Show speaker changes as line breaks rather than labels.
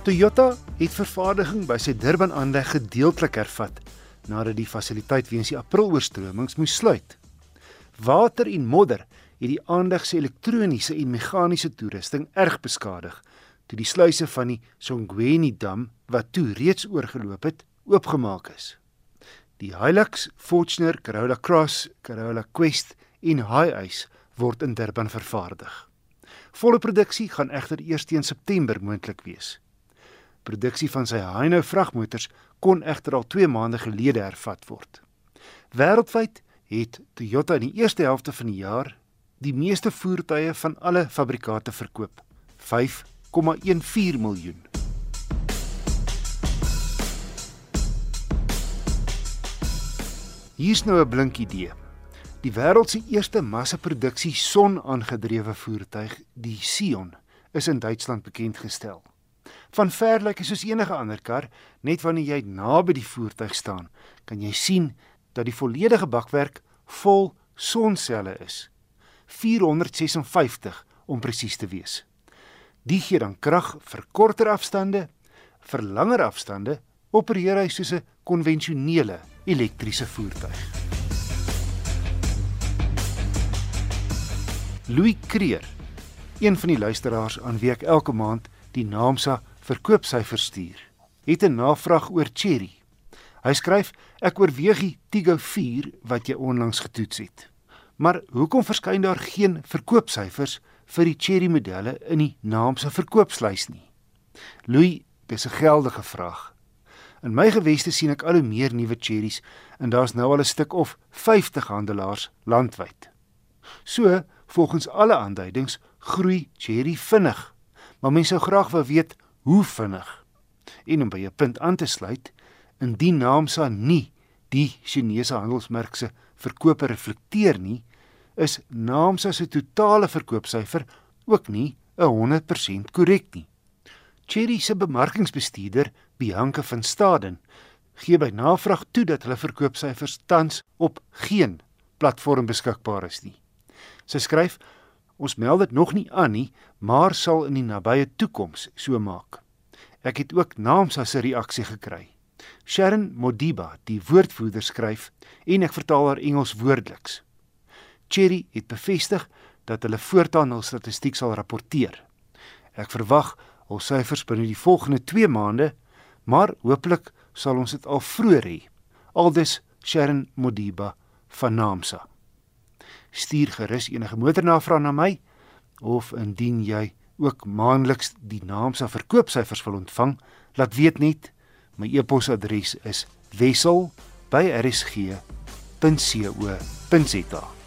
Toyota het vervaardiging by sy Durban-aanleg gedeeltelik hervat nadat die fasiliteit weens die April-oorstromings moes sluit. Water en modder het die aanleg se elektroniese en meganiese toerusting erg beskadig toe die sluise van die Songweni dam wat toe reeds oorgeloop het, oopgemaak is. Die Hilux, Fortuner, Corolla Cross, Corolla Quest en Hiace word in Durban vervaardig. Volle produksie gaan egter eers teen September moontlik wees. Produksie van sy Hino vragmotors kon egter al 2 maande gelede hervat word. Wêreldwyd het Toyota in die eerste helfte van die jaar die meeste voertuie van alle fabrikante verkoop, 5,14 miljoen. Hier's nou 'n blink idee. Die wêreld se eerste massaproduksie son-aangedrewe voertuig, die Sion, is in Duitsland bekend gestel. Van ver lyk hy soos enige ander kar, net wanneer jy naby die voertuig staan, kan jy sien dat die volledige bakwerk vol sonselle is. 456 om presies te wees. Die gee dan krag vir korter afstande, vir langer afstande opereer hy soos 'n konvensionele elektriese voertuig. Louis Creer, een van die luisteraars aan wie ek elke maand die Naamsa verkoopsyfers stuur, het 'n navraag oor Cherry. Hy skryf: "Ek oorweeg die Tigo 4 wat jy onlangs getoets het. Maar hoekom verskyn daar geen verkoopsyfers vir die Cherry modelle in die Naamsa verkoopslys nie?" Louis, dis 'n geldige vraag. In my geweste sien ek al hoe meer nuwe cherries en daar's nou al 'n stuk of 50 handelaars landwyd. So, volgens alle aanduidings, groei cherry vinnig maar mense sou graag wou weet hoe vinnig. En om by 'n punt aan te sluit, indien Naamsa nie die Chinese handelsmerk se verkope reflekteer nie, is Naamsa se totale verkoopsyfer ook nie 100% korrek nie. Cherry se bemarkingsbestuurder, Bianca van Staden, gee by navraag toe dat hulle verkoopsyfers tans op geen platform beskikbaar is nie. Sy skryf: Ons meld dit nog nie aan nie, maar sal in die nabye toekoms so maak. Ek het ook naamsa se reaksie gekry. Sharon Modiba, die woordvoerder skryf en ek vertaal haar Engels woordeliks. Cherry het bevestig dat hulle voortaan hul statistiek sal rapporteer. Ek verwag hul syfers binne die volgende 2 maande, maar hopelik sal ons dit al vroeër hê. Aldus Sharon Modiba van Naamsa stuur gerus enige motornavraag na my of indien jy ook maandeliks die naamse verkoopsyfers wil ontvang, laat weet net my e-posadres is wissel@rsg.co.za.